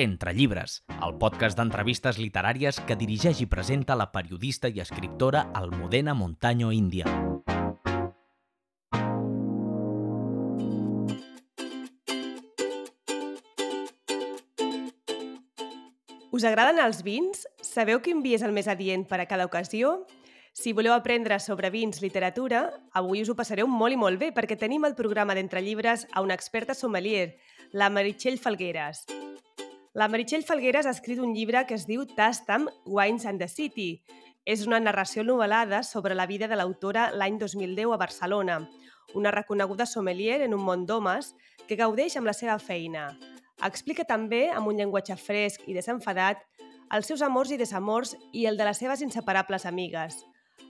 Entre llibres, el podcast d'entrevistes literàries que dirigeix i presenta la periodista i escriptora Almudena Montaño Índia. Us agraden els vins? Sabeu quin vi és el més adient per a cada ocasió? Si voleu aprendre sobre vins, literatura, avui us ho passareu molt i molt bé perquè tenim el programa d'Entre Llibres a una experta sommelier, la Meritxell Falgueres. La Meritxell Falgueres ha escrit un llibre que es diu Tastam, Wines and the City. És una narració novel·lada sobre la vida de l'autora l'any 2010 a Barcelona, una reconeguda sommelier en un món d'homes que gaudeix amb la seva feina. Explica també, amb un llenguatge fresc i desenfadat, els seus amors i desamors i el de les seves inseparables amigues,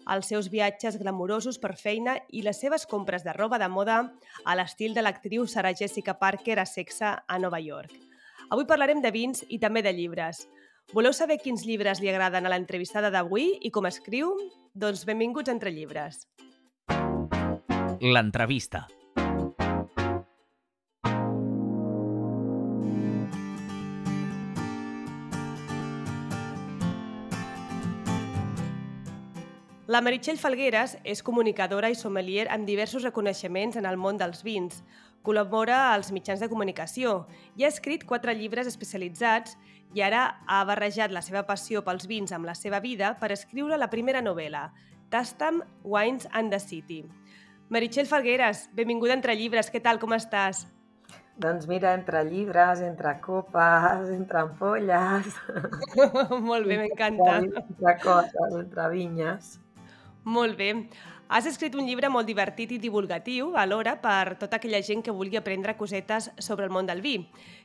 els seus viatges glamurosos per feina i les seves compres de roba de moda a l'estil de l'actriu Sarah Jessica Parker a Sexa a Nova York. Avui parlarem de vins i també de llibres. Voleu saber quins llibres li agraden a l'entrevistada d'avui i com escriu? Doncs benvinguts entre llibres. L'entrevista. La Meritxell Falgueres és comunicadora i sommelier amb diversos reconeixements en el món dels vins. Col·labora als mitjans de comunicació i ha escrit quatre llibres especialitzats i ara ha barrejat la seva passió pels vins amb la seva vida per escriure la primera novel·la, Tastam, Wines and the City. Meritxell Falgueres, benvinguda entre llibres, què tal, com estàs? Doncs mira, entre llibres, entre copes, entre ampolles... Molt bé, m'encanta. Entre coses, entre vinyes. Molt bé. Has escrit un llibre molt divertit i divulgatiu alhora per tota aquella gent que vulgui aprendre cosetes sobre el món del vi.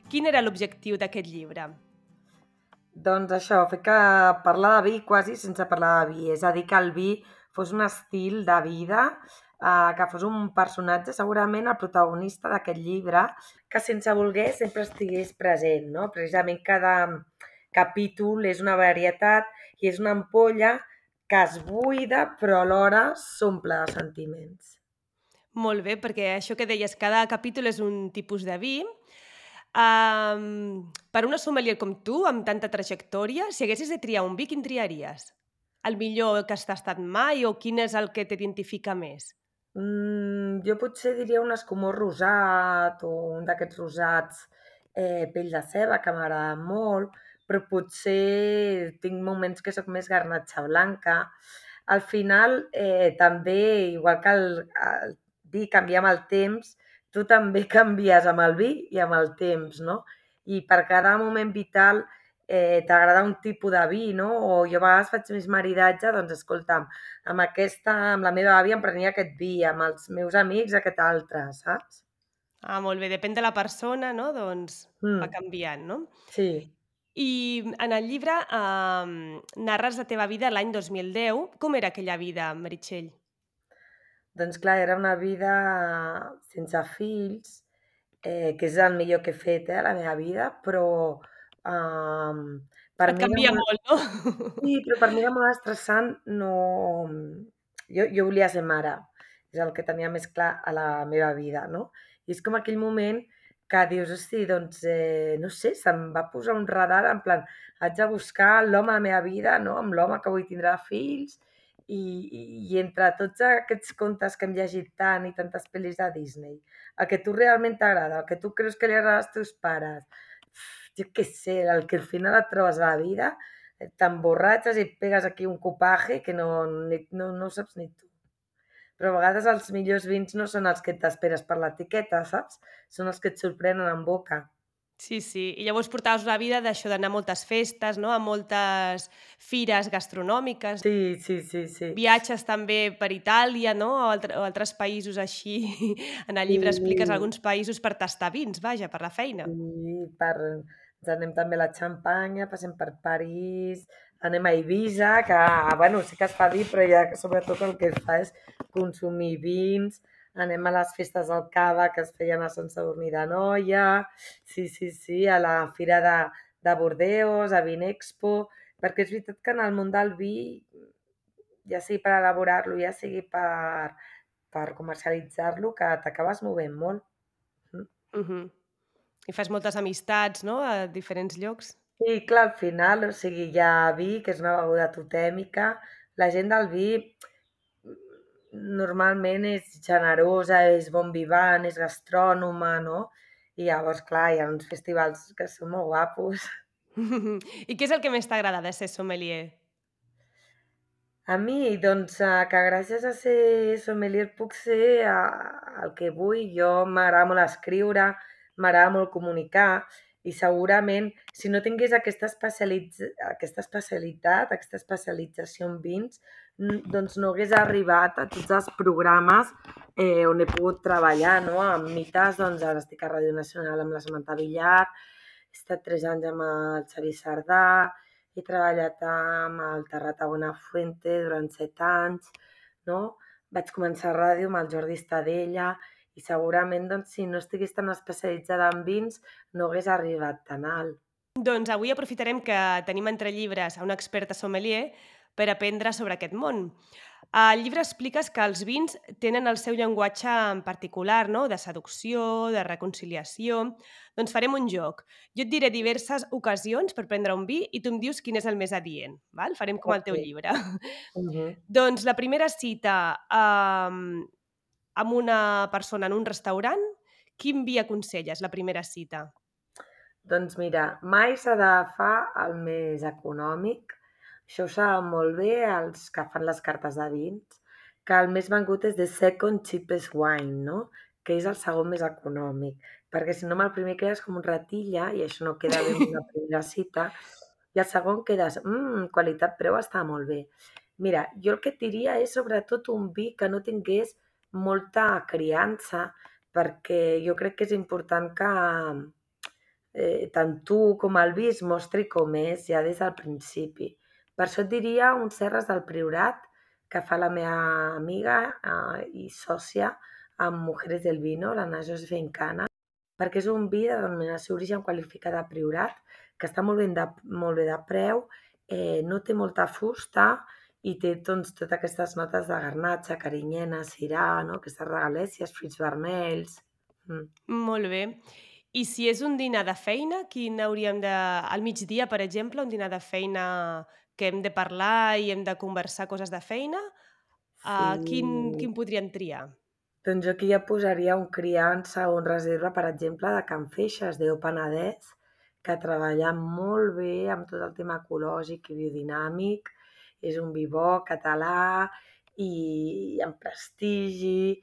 Quin era l'objectiu d'aquest llibre? Doncs això, fer que parlar de vi quasi sense parlar de vi, és a dir, que el vi fos un estil de vida, eh, que fos un personatge, segurament el protagonista d'aquest llibre, que sense voler sempre estigués present, no? Precisament cada capítol és una varietat i és una ampolla que es buida però alhora s'omple de sentiments. Molt bé, perquè això que deies, cada capítol és un tipus de vi. Um, per una sommelier com tu, amb tanta trajectòria, si haguessis de triar un vi, quin triaries? El millor que has tastat mai o quin és el que t'identifica més? Mm, jo potser diria un escumós rosat o un d'aquests rosats eh, pell de ceba, que m'agrada molt, però potser tinc moments que sóc més garnatxa blanca. Al final, eh, també, igual que el, el vi canvia amb el temps, tu també canvies amb el vi i amb el temps, no? I per cada moment vital eh, t'agrada un tipus de vi, no? O jo a vegades faig més maridatge, doncs escolta'm, amb aquesta, amb la meva àvia em prenia aquest vi, amb els meus amics aquest altre, saps? Ah, molt bé, depèn de la persona, no? Doncs mm. va canviant, no? Sí. I en el llibre eh, narres la teva vida l'any 2010. Com era aquella vida, Meritxell? Doncs clar, era una vida sense fills, eh, que és el millor que he fet eh, a la meva vida, però eh, per Et mi canvia molt, molt, no? Sí, però per mi era molt estressant. No... Jo, jo volia ser mare, és el que tenia més clar a la meva vida, no? I és com aquell moment que dius, hosti, doncs, eh, no sé, se'm va posar un radar en plan, haig de buscar l'home de la meva vida, no? amb l'home que avui tindrà fills, i, i, i entre tots aquests contes que hem llegit tant i tantes pel·lis de Disney, el que tu realment t'agrada, el que tu creus que li agrada als teus pares, jo què sé, el que al final et trobes a la vida, eh, t'emborratxes i et pegues aquí un copaje que no, no, no saps ni tu però a vegades els millors vins no són els que t'esperes per l'etiqueta, saps? Són els que et sorprenen en boca. Sí, sí. I llavors portaves la vida d'això d'anar a moltes festes, no? a moltes fires gastronòmiques. Sí, sí, sí. sí. Viatges també per Itàlia, no? O, altre, o altres països així. En el llibre sí. expliques alguns països per tastar vins, vaja, per la feina. Sí, per... Ens anem també a la Xampanya, passem per París, anem a Eivissa, que, bueno, sí que es fa dir, però ja sobretot el que es fa és consumir vins, anem a les festes del cava que es feien a Sant Sadurní de Noia, sí, sí, sí, a la Fira de, de Bordeus, a Vinexpo, perquè és veritat que en el món del vi, ja sigui per elaborar-lo, ja sigui per, per comercialitzar-lo, que t'acabes movent molt. Mm -hmm. I fas moltes amistats, no?, a diferents llocs. Sí, clar, al final, o sigui, hi ha vi, que és una beguda totèmica. La gent del vi normalment és generosa, és bon vivant, és gastrònoma, no? I llavors, clar, hi ha uns festivals que són molt guapos. I què és el que més t'agrada de ser sommelier? A mi, doncs, eh, que gràcies a ser sommelier puc ser eh, el que vull. Jo m'agrada molt escriure, m'agrada molt comunicar i segurament si no tingués aquesta, especialitz... aquesta especialitat, aquesta especialització en vins, doncs no hagués arribat a tots els programes eh, on he pogut treballar, no? Amb mites, doncs ara estic a Ràdio Nacional amb la Samantha Villar, he estat tres anys amb el Xavi Sardà, he treballat amb el Terrat Buenafuente durant set anys, no? Vaig començar a ràdio amb el Jordi Estadella i segurament doncs, si no estigués tan especialitzada en vins no hagués arribat tan alt. Doncs avui aprofitarem que tenim entre llibres a una experta sommelier per aprendre sobre aquest món. Al llibre expliques que els vins tenen el seu llenguatge en particular, no? de seducció, de reconciliació. Doncs farem un joc. Jo et diré diverses ocasions per prendre un vi i tu em dius quin és el més adient. Val? Farem com okay. el teu llibre. Uh -huh. doncs la primera cita um, amb una persona en un restaurant, quin vi aconselles, la primera cita? Doncs mira, mai s'ha d'agafar el més econòmic, això ho saben molt bé els que fan les cartes de vins, que el més vengut és The Second Cheapest Wine, no? que és el segon més econòmic, perquè si no amb el primer quedes com un ratilla i això no queda bé en una primera cita, i el segon quedes, mmm, qualitat-preu està molt bé. Mira, jo el que et diria és sobretot un vi que no tingués molta criança, perquè jo crec que és important que eh, tant tu com el vi es mostri com és ja des del principi. Per això et diria un Serres del Priorat, que fa la meva amiga eh, i sòcia amb Mujeres del Vino, l'Anna Josefa Incana, perquè és un vi de denominació origen qualificada Priorat, que està molt, ben de, molt bé de preu, eh, no té molta fusta i té doncs, totes aquestes notes de garnatxa, carinyena, cirà, no? aquestes regalècies, fruits vermells... Mm. Molt bé. I si és un dinar de feina, quin hauríem de... Al migdia, per exemple, un dinar de feina que hem de parlar i hem de conversar coses de feina, sí. uh, quin, quin podríem triar? Doncs jo aquí ja posaria un criança o un reserva, per exemple, de Can Feixes, de Penedès, que treballa molt bé amb tot el tema ecològic i biodinàmic. És un vi bo, català i amb prestigi.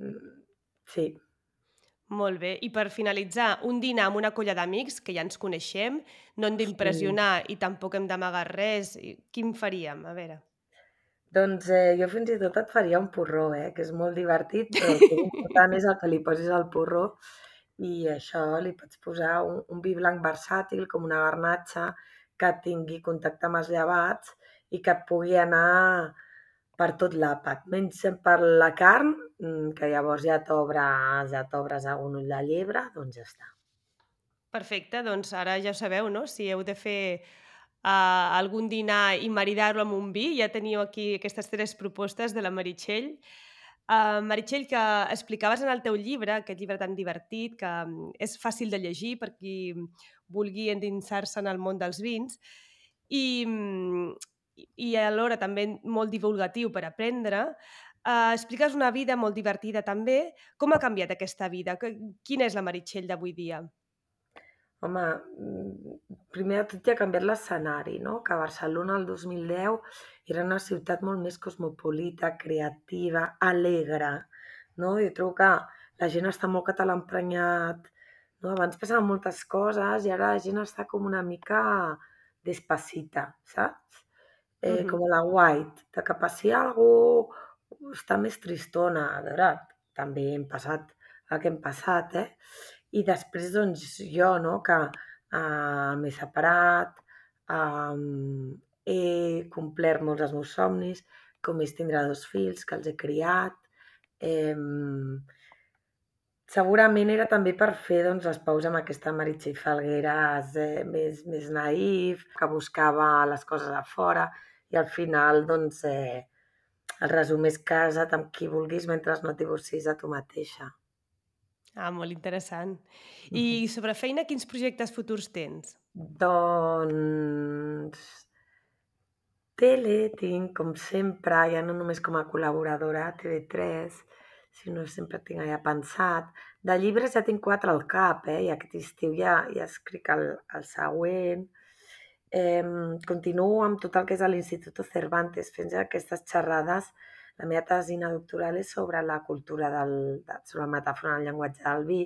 Mm, sí, molt bé. I per finalitzar, un dinar amb una colla d'amics, que ja ens coneixem, no hem d'impressionar sí. i tampoc hem d'amagar res. Quin faríem? A veure. Doncs eh, jo fins i tot et faria un porró, eh? que és molt divertit, però el que important és el que li posis al porró i això li pots posar un, un vi blanc versàtil com una garnatxa que tingui contacte amb els llevats i que pugui anar per tot l'àpat, menys per la carn, mm, que llavors ja t'obres ja t'obres un ull de llebre, doncs ja està. Perfecte, doncs ara ja sabeu, no? Si heu de fer uh, algun dinar i maridar-lo amb un vi, ja teniu aquí aquestes tres propostes de la Meritxell. Uh, Meritxell, que explicaves en el teu llibre, aquest llibre tan divertit, que um, és fàcil de llegir per qui vulgui endinsar-se en el món dels vins, i, um, i alhora també molt divulgatiu per aprendre, eh, expliques una vida molt divertida també. Com ha canviat aquesta vida? Quina és la Meritxell d'avui dia? Home, mm, primer de tot ja ha canviat l'escenari, no? Que Barcelona el 2010 era una ciutat molt més cosmopolita, creativa, alegre, no? Jo trobo que la gent està molt català emprenyat, no? Abans passaven moltes coses i ara la gent està com una mica despacita, saps? Eh, com la White, de que passi algú està més tristona. A veure, també hem passat el que hem passat, eh? I després, doncs, jo, no?, que eh, m'he separat, eh, he complert molts dels meus somnis, com és tindre dos fills, que els he criat. Eh, segurament era també per fer doncs, les paus amb aquesta Meritxell Falgueres eh, més, més naïf, que buscava les coses a fora i al final, doncs, eh, el resum és casa't amb qui vulguis mentre no et divorcis de tu mateixa. Ah, molt interessant. I sobre feina, quins projectes futurs tens? Doncs... Tele tinc, com sempre, ja no només com a col·laboradora a TV3, sinó sempre tinc allà pensat. De llibres ja tinc quatre al cap, eh? i aquest estiu ja, ja escric el, el següent. Eh, continuo amb tot el que és a l'Institut Cervantes, fent aquestes xerrades. La meva tesina doctoral és sobre la cultura del, de, sobre la metàfora en el llenguatge del vi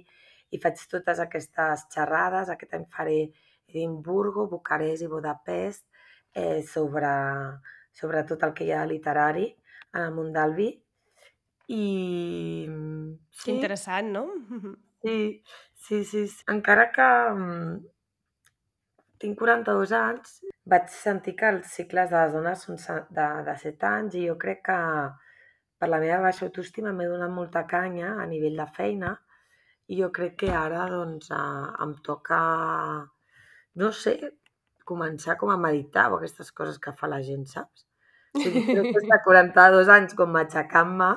i faig totes aquestes xerrades. Aquest any faré Edimburgo, Bucarest i Budapest eh, sobre, sobre tot el que hi ha literari en el món del vi. I... Sí. Interessant, no? Sí, sí, sí. sí. Encara que um, tinc 42 anys, vaig sentir que els cicles de les dones són de, de 7 anys i jo crec que per la meva baixa autoestima m'he donat molta canya a nivell de feina i jo crec que ara doncs, eh, em toca, no sé, començar com a meditar o aquestes coses que fa la gent, saps? O sigui, crec que de 42 anys com aixecant-me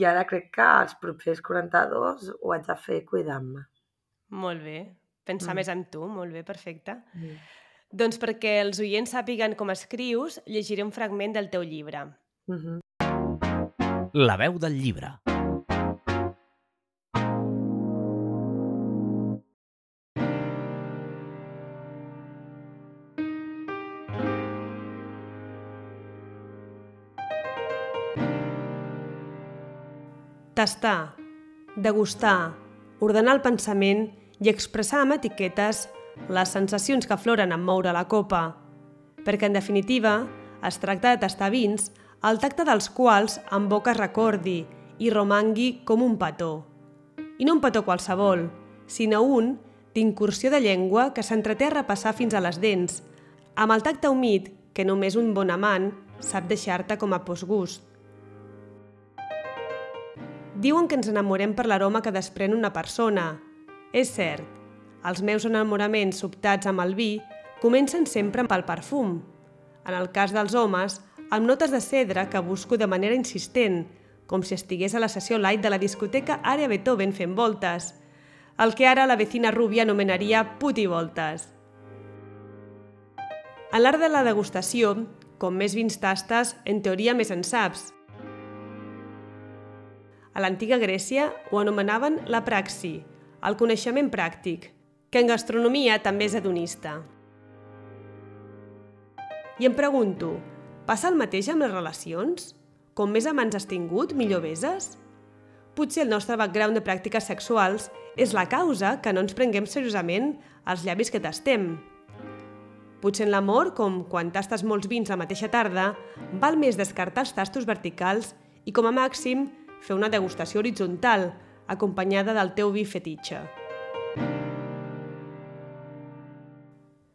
i ara crec que els propers 42 ho haig de fer cuidant-me. Molt bé. Pensar mm. més en tu, molt bé, perfecte. Mm. Doncs perquè els oients sàpiguen com escrius, llegiré un fragment del teu llibre. Mm -hmm. La veu del llibre. tastar, degustar, ordenar el pensament i expressar amb etiquetes les sensacions que afloren en moure la copa, perquè, en definitiva, es tracta de tastar vins el tacte dels quals en boca recordi i romangui com un petó. I no un petó qualsevol, sinó un d'incursió de llengua que s'entreté a repassar fins a les dents, amb el tacte humit que només un bon amant sap deixar-te com a postgust. Diuen que ens enamorem per l'aroma que desprèn una persona. És cert, els meus enamoraments sobtats amb el vi comencen sempre pel perfum. En el cas dels homes, amb notes de cedre que busco de manera insistent, com si estigués a la sessió light de la discoteca Àrea Beethoven fent voltes, el que ara la vecina rúbia anomenaria putivoltes. En l'art de la degustació, com més vins tastes, en teoria més en saps, a l'antiga Grècia ho anomenaven la praxi, el coneixement pràctic, que en gastronomia també és hedonista. I em pregunto, passa el mateix amb les relacions? Com més amants has tingut, millor beses? Potser el nostre background de pràctiques sexuals és la causa que no ens prenguem seriosament els llavis que tastem. Potser en l'amor, com quan tastes molts vins la mateixa tarda, val més descartar els tastos verticals i, com a màxim, fer una degustació horitzontal, acompanyada del teu vi fetitxe.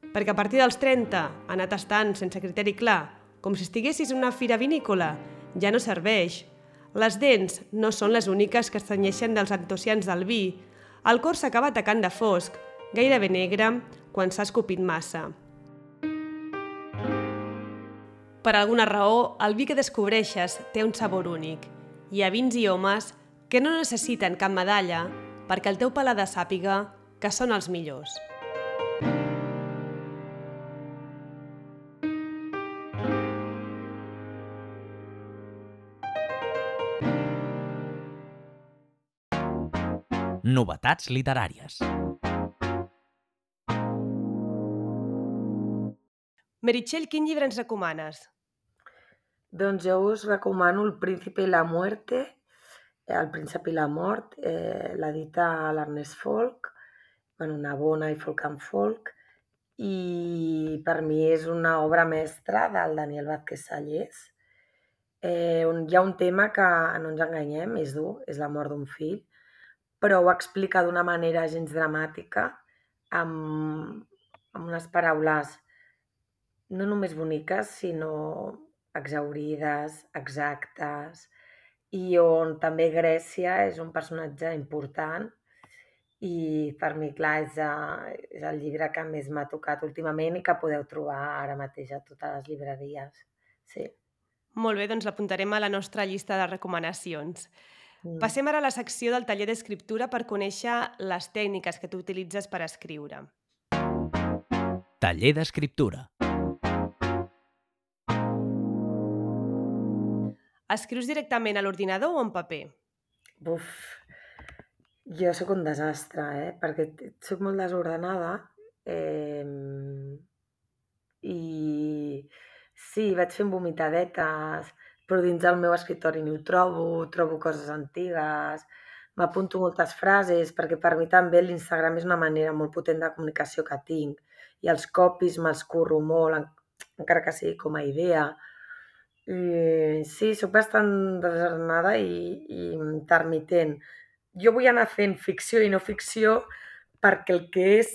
Perquè a partir dels 30, anar tastant sense criteri clar, com si estiguessis en una fira vinícola, ja no serveix. Les dents no són les úniques que es tenyeixen dels antocians del vi. El cor s'acaba atacant de fosc, gairebé negre, quan s'ha escopit massa. Per alguna raó, el vi que descobreixes té un sabor únic – hi ha vins i homes que no necessiten cap medalla perquè el teu paladar sàpiga que són els millors. Novetats literàries. Meritxell, quin llibre ens recomanes? Doncs jo us recomano El príncipe i la muerte, El príncep i la mort, eh, l'edita l'Ernest Folk, bueno, una bona i folk and folk, i per mi és una obra mestra del Daniel Vázquez Sallés, eh, on hi ha un tema que, no ens enganyem, és dur, és la mort d'un fill, però ho explica d'una manera gens dramàtica, amb, amb unes paraules no només boniques, sinó exaurides, exactes, i on també Grècia és un personatge important i per mi, clar, és, uh, és el llibre que més m'ha tocat últimament i que podeu trobar ara mateix a totes les llibreries. Sí. Molt bé, doncs l'apuntarem a la nostra llista de recomanacions. Mm. Passem ara a la secció del taller d'escriptura per conèixer les tècniques que tu utilitzes per escriure. Taller d'escriptura. Escrius directament a l'ordinador o en paper? Buf, jo sóc un desastre, eh? perquè sóc molt desordenada eh, i sí, vaig fent vomitadetes, però dins del meu escritori no ho trobo, trobo coses antigues, m'apunto moltes frases, perquè per mi també l'Instagram és una manera molt potent de comunicació que tinc, i els copis me'ls curro molt, encara que sigui com a idea. I, sí, sóc bastant desordenada i, i intermitent. Jo vull anar fent ficció i no ficció perquè el que és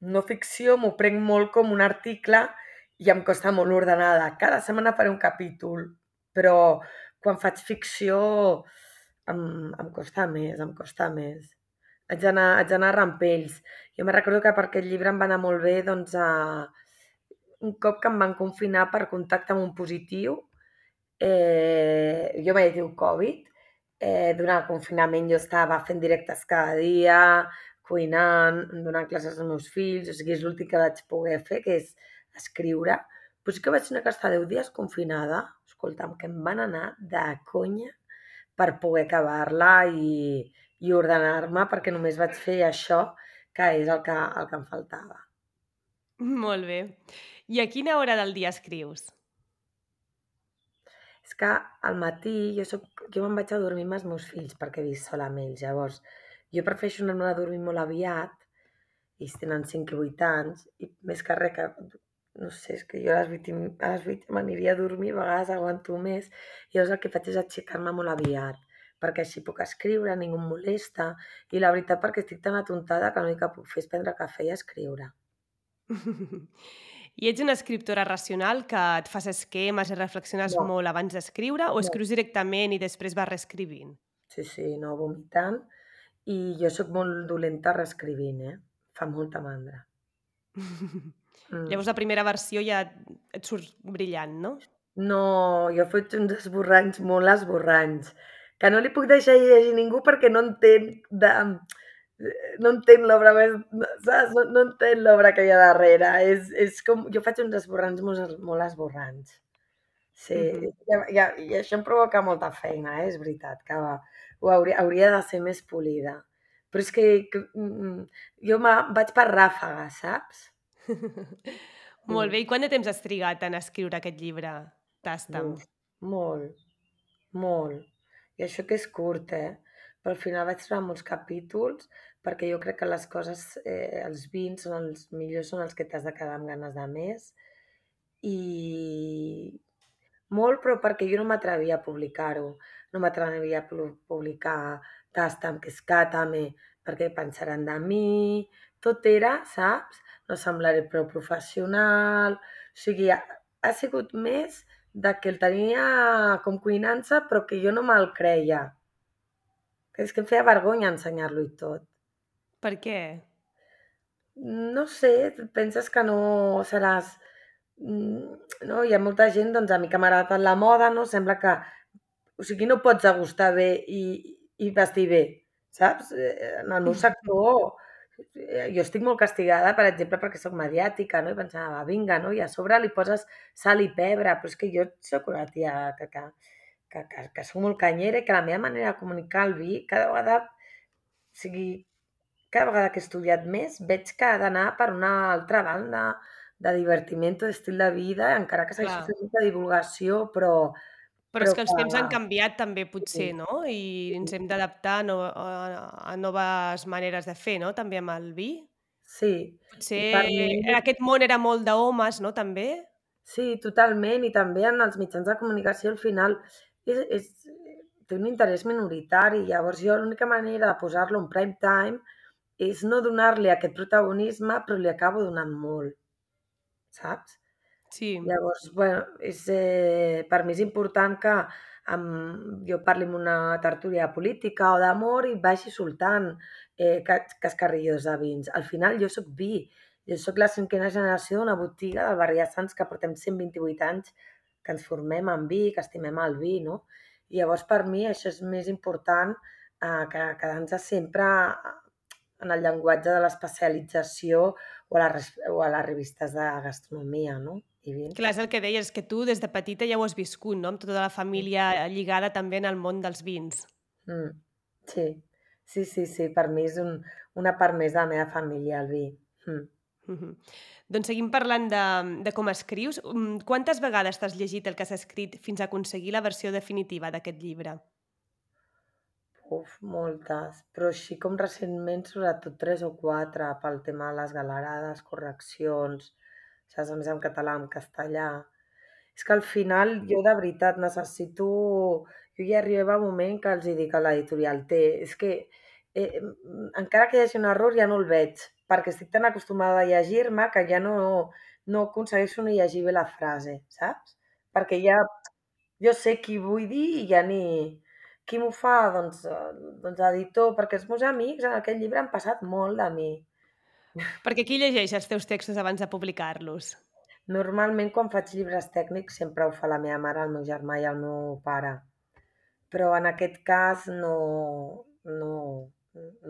no ficció m'ho prenc molt com un article i em costa molt ordenada. Cada setmana faré un capítol, però quan faig ficció em, em costa més, em costa més. Haig d'anar, haig d'anar a rampells. Jo me recordo que per aquest llibre em va anar molt bé, doncs, a... un cop que em van confinar per contacte amb un positiu, eh, jo vaig dir Covid, eh, durant el confinament jo estava fent directes cada dia, cuinant, donant classes als meus fills, o sigui, és l'últim que vaig poder fer, que és escriure. Però sí que vaig anar que estar 10 dies confinada, escolta'm, que em van anar de conya per poder acabar-la i, i ordenar-me perquè només vaig fer això, que és el que, el que em faltava. Molt bé. I a quina hora del dia escrius? És que al matí jo, soc, jo me'n vaig a dormir amb els meus fills perquè he vist sola amb ells. Llavors, jo prefereixo anar a dormir molt aviat, ells tenen 5 i 8 anys, i més que res que no sé, és que jo a les 8, a les 8 m'aniria a dormir, a vegades aguanto més, i llavors el que faig és aixecar-me molt aviat, perquè així puc escriure, ningú em molesta, i la veritat perquè estic tan atontada que l'únic que puc fer és prendre cafè i escriure. I ets una escriptora racional que et fas esquemes i reflexiones no. molt abans d'escriure o no. escrius directament i després vas reescrivint? Sí, sí, no, vomitant. I jo sóc molt dolenta reescrivint, eh? Fa molta mandra. Mm. Llavors la primera versió ja et surt brillant, no? No, jo faig uns esborranys molt esborranys, que no li puc deixar llegir ningú perquè no entén de... no entén l'obra més, saps? No, no entén l'obra que hi ha darrere. És, és com... Jo faig uns esborranys molt, molt esborranys. Sí, mm -hmm. i, i, i això em provoca molta feina, eh? és veritat, que ho hauria, hauria de ser més polida. Però és que, que mm, jo vaig per ràfegues, saps? Molt bé. I quant de temps has trigat en escriure aquest llibre, Tastam? Molt, molt. I això que és curt, eh? Però al final vaig trobar molts capítols perquè jo crec que les coses, eh, els vins són els millors, són els que t'has de quedar amb ganes de més. I molt, però perquè jo no m'atrevia a publicar-ho. No m'atrevia a publicar Tastam, que és Catame, perquè pensaran de mi. Tot era, saps? no semblaré prou professional... O sigui, ha, ha sigut més de que el tenia com cuinança, però que jo no me'l creia. És que em feia vergonya ensenyar-lo i tot. Per què? No sé, penses que no seràs... Mm, no? Hi ha molta gent, doncs, a mi que m'agrada tant la moda, no? Sembla que... O sigui, no pots agustar bé i, i vestir bé, saps? Eh, en el meu sector Eh, jo estic molt castigada, per exemple, perquè sóc mediàtica, no? I pensava, vinga, no? I a sobre li poses sal i pebre, però és que jo sóc una tia que, que, que, que, que sóc molt canyera i que la meva manera de comunicar el vi cada vegada, o sigui, cada vegada que he estudiat més, veig que ha d'anar per una altra banda de divertiment, d'estil de vida, encara que s'hagi fet molta divulgació, però, però, és que els temps han canviat també potser, sí. no? I ens hem d'adaptar a, no, a, a noves maneres de fer, no? També amb el vi. Sí. Potser mi... aquest món era molt d'homes, no? També. Sí, totalment. I també en els mitjans de comunicació al final és, és, té un interès minoritari. Llavors jo l'única manera de posar-lo en prime time és no donar-li aquest protagonisme, però li acabo donant molt. Saps? Sí. Llavors, bueno, és, eh, per mi és important que amb, jo parli amb una tertúlia política o d'amor i vagi soltant eh, cascarrillos de vins. Al final jo sóc vi, jo sóc la cinquena generació d'una botiga del barri de Sants que portem 128 anys que ens formem en vi, que estimem el vi, no? I llavors, per mi, això és més important eh, que quedar-nos sempre en el llenguatge de l'especialització o, a les, o a les revistes de gastronomia, no? I vins. Clar, és el que deies, que tu des de petita ja ho has viscut, no? Amb tota la família lligada també en el món dels vins. Mm. Sí, sí, sí, sí, per mi és un, una part més de la meva família, el vi. Mm. Mm -hmm. Doncs seguim parlant de, de com escrius. Mm, Quantes vegades t'has llegit el que has escrit fins a aconseguir la versió definitiva d'aquest llibre? Uf, moltes, però així com recentment, sobretot tres o quatre, pel tema de les galerades, correccions, saps? A més en català, en castellà. És que al final jo de veritat necessito... Jo ja arriba un moment que els dic a l'editorial, té, és que eh, encara que hi hagi un error ja no el veig, perquè estic tan acostumada a llegir-me que ja no, no aconsegueixo ni llegir bé la frase, saps? Perquè ja jo sé qui vull dir i ja ni... Qui m'ho fa? Doncs, eh, doncs l'editor, perquè els meus amics en aquest llibre han passat molt de mi. Perquè qui llegeix els teus textos abans de publicar-los? Normalment quan faig llibres tècnics sempre ho fa la meva mare, el meu germà i el meu pare. Però en aquest cas no, no,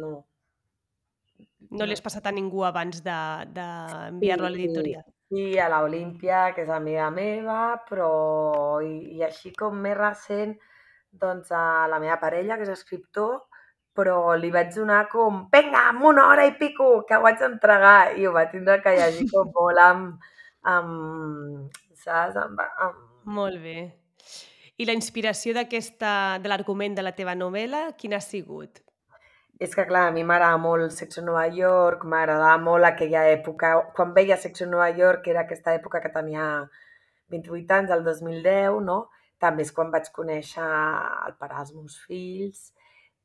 no. No li has passat a ningú abans d'enviar-lo a l'editorial? Sí, a l'Olímpia, que és amiga meva, però... I, i així com més recent, doncs a la meva parella, que és escriptor, però li vaig donar com, vinga, amb una hora i pico, que ho vaig entregar, i ho va tindre que llegir com molt amb, amb saps? Amb, amb... Molt bé. I la inspiració d'aquesta, de l'argument de la teva novel·la, quina ha sigut? És que, clar, a mi m'agrada molt Sexo Nova York, m'agradava molt aquella època, quan veia Sexo Nova York, que era aquesta època que tenia 28 anys, el 2010, no? També és quan vaig conèixer el pare dels meus fills,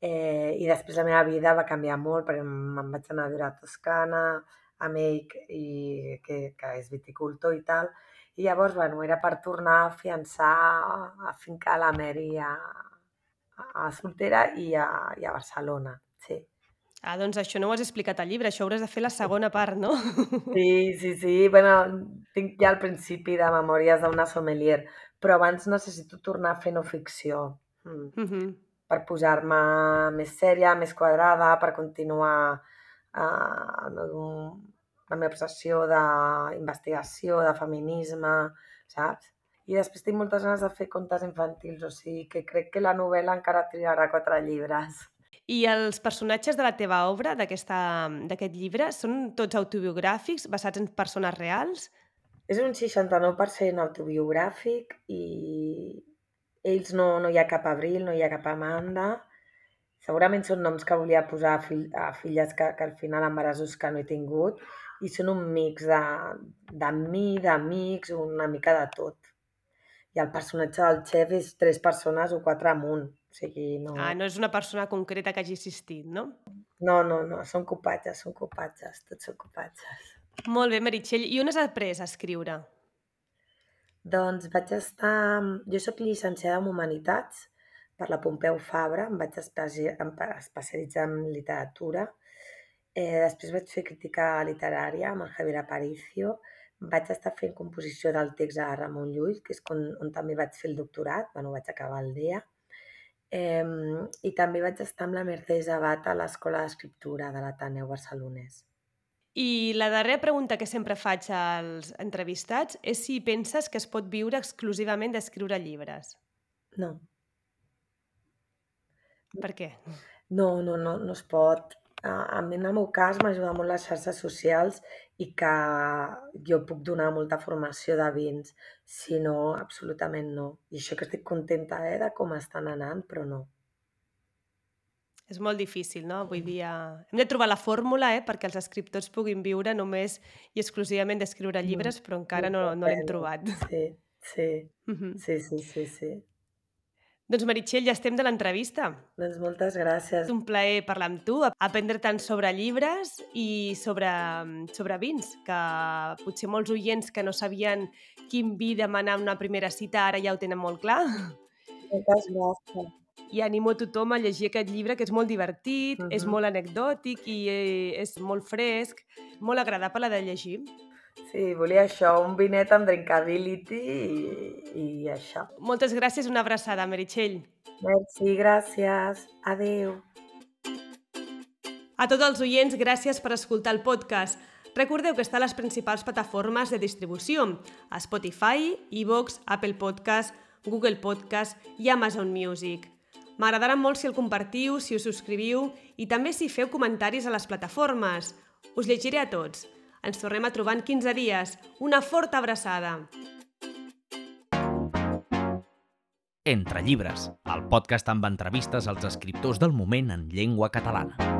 eh, i després la meva vida va canviar molt, perquè me'n vaig anar a viure a Toscana, amb ell, i, que, que és viticultor i tal, i llavors, bueno, era per tornar a fiançar, a fincar la Mary a, a Soltera i a, i a Barcelona. Sí. Ah, doncs això no ho has explicat al llibre, això hauràs de fer la segona part, no? Sí, sí, sí. Bueno, tinc ja el principi de Memòries d'una sommelier, però abans necessito tornar a fer no ficció. Mm. Mm -hmm. Per posar-me més sèria, més quadrada, per continuar eh, la meva obsessió d'investigació, de feminisme, saps? I després tinc moltes ganes de fer contes infantils, o sigui que crec que la novel·la encara triarà quatre llibres. I els personatges de la teva obra, d'aquest llibre, són tots autobiogràfics, basats en persones reals? És un 69% autobiogràfic i ells no, no hi ha cap Abril, no hi ha cap Amanda. Segurament són noms que volia posar a, fill, a filles que, que al final embarassos que no he tingut i són un mix de, de mi, d'amics, una mica de tot. I el personatge del xef és tres persones o quatre amunt. O sigui, no... Ah, no és una persona concreta que hagi assistit, no? No, no, no, són copatges, són copatges, tots són copatges. Molt bé, Meritxell. I on has après a escriure? Doncs vaig estar... Jo sóc llicenciada en Humanitats per la Pompeu Fabra, em vaig especialitzar en literatura. Eh, després vaig fer crítica literària amb el Javier Aparicio. Vaig estar fent composició del text a Ramon Llull, que és on, on també vaig fer el doctorat, bueno, vaig acabar el DEA. Eh, I també vaig estar amb la Mercedes Abad a l'Escola d'Escriptura de l'Ateneu Barcelonès. I la darrera pregunta que sempre faig als entrevistats és si penses que es pot viure exclusivament d'escriure llibres. No. Per què? No, no, no, no es pot. A mi, en el meu cas, m'ajuda molt les xarxes socials i que jo puc donar molta formació de vins. Si no, absolutament no. I això que estic contenta eh, de com estan anant, però no. És molt difícil, no? Avui dia... Hem de trobar la fórmula eh, perquè els escriptors puguin viure només i exclusivament d'escriure llibres, però encara no, no l'hem trobat. Sí, sí, sí, sí, sí, sí. Doncs Meritxell, ja estem de l'entrevista. Doncs moltes gràcies. És un plaer parlar amb tu, aprendre tant sobre llibres i sobre, sobre vins, que potser molts oients que no sabien quin vi demanar una primera cita ara ja ho tenen molt clar. Moltes gràcies. I animo a tothom a llegir aquest llibre, que és molt divertit, uh -huh. és molt anecdòtic i és molt fresc, molt agradable de llegir. Sí, volia això, un vinet amb drinkability i, i això. Moltes gràcies, una abraçada, Meritxell. Merci, gràcies. Adeu. A tots els oients, gràcies per escoltar el podcast. Recordeu que està a les principals plataformes de distribució, a Spotify, iVoox, Apple Podcast, Google Podcast i Amazon Music. M'agradarà molt si el compartiu, si us subscriviu i també si feu comentaris a les plataformes. Us llegiré a tots. Ens tornem a trobar en 15 dies. Una forta abraçada. Entre llibres, el podcast amb entrevistes als escriptors del moment en llengua catalana.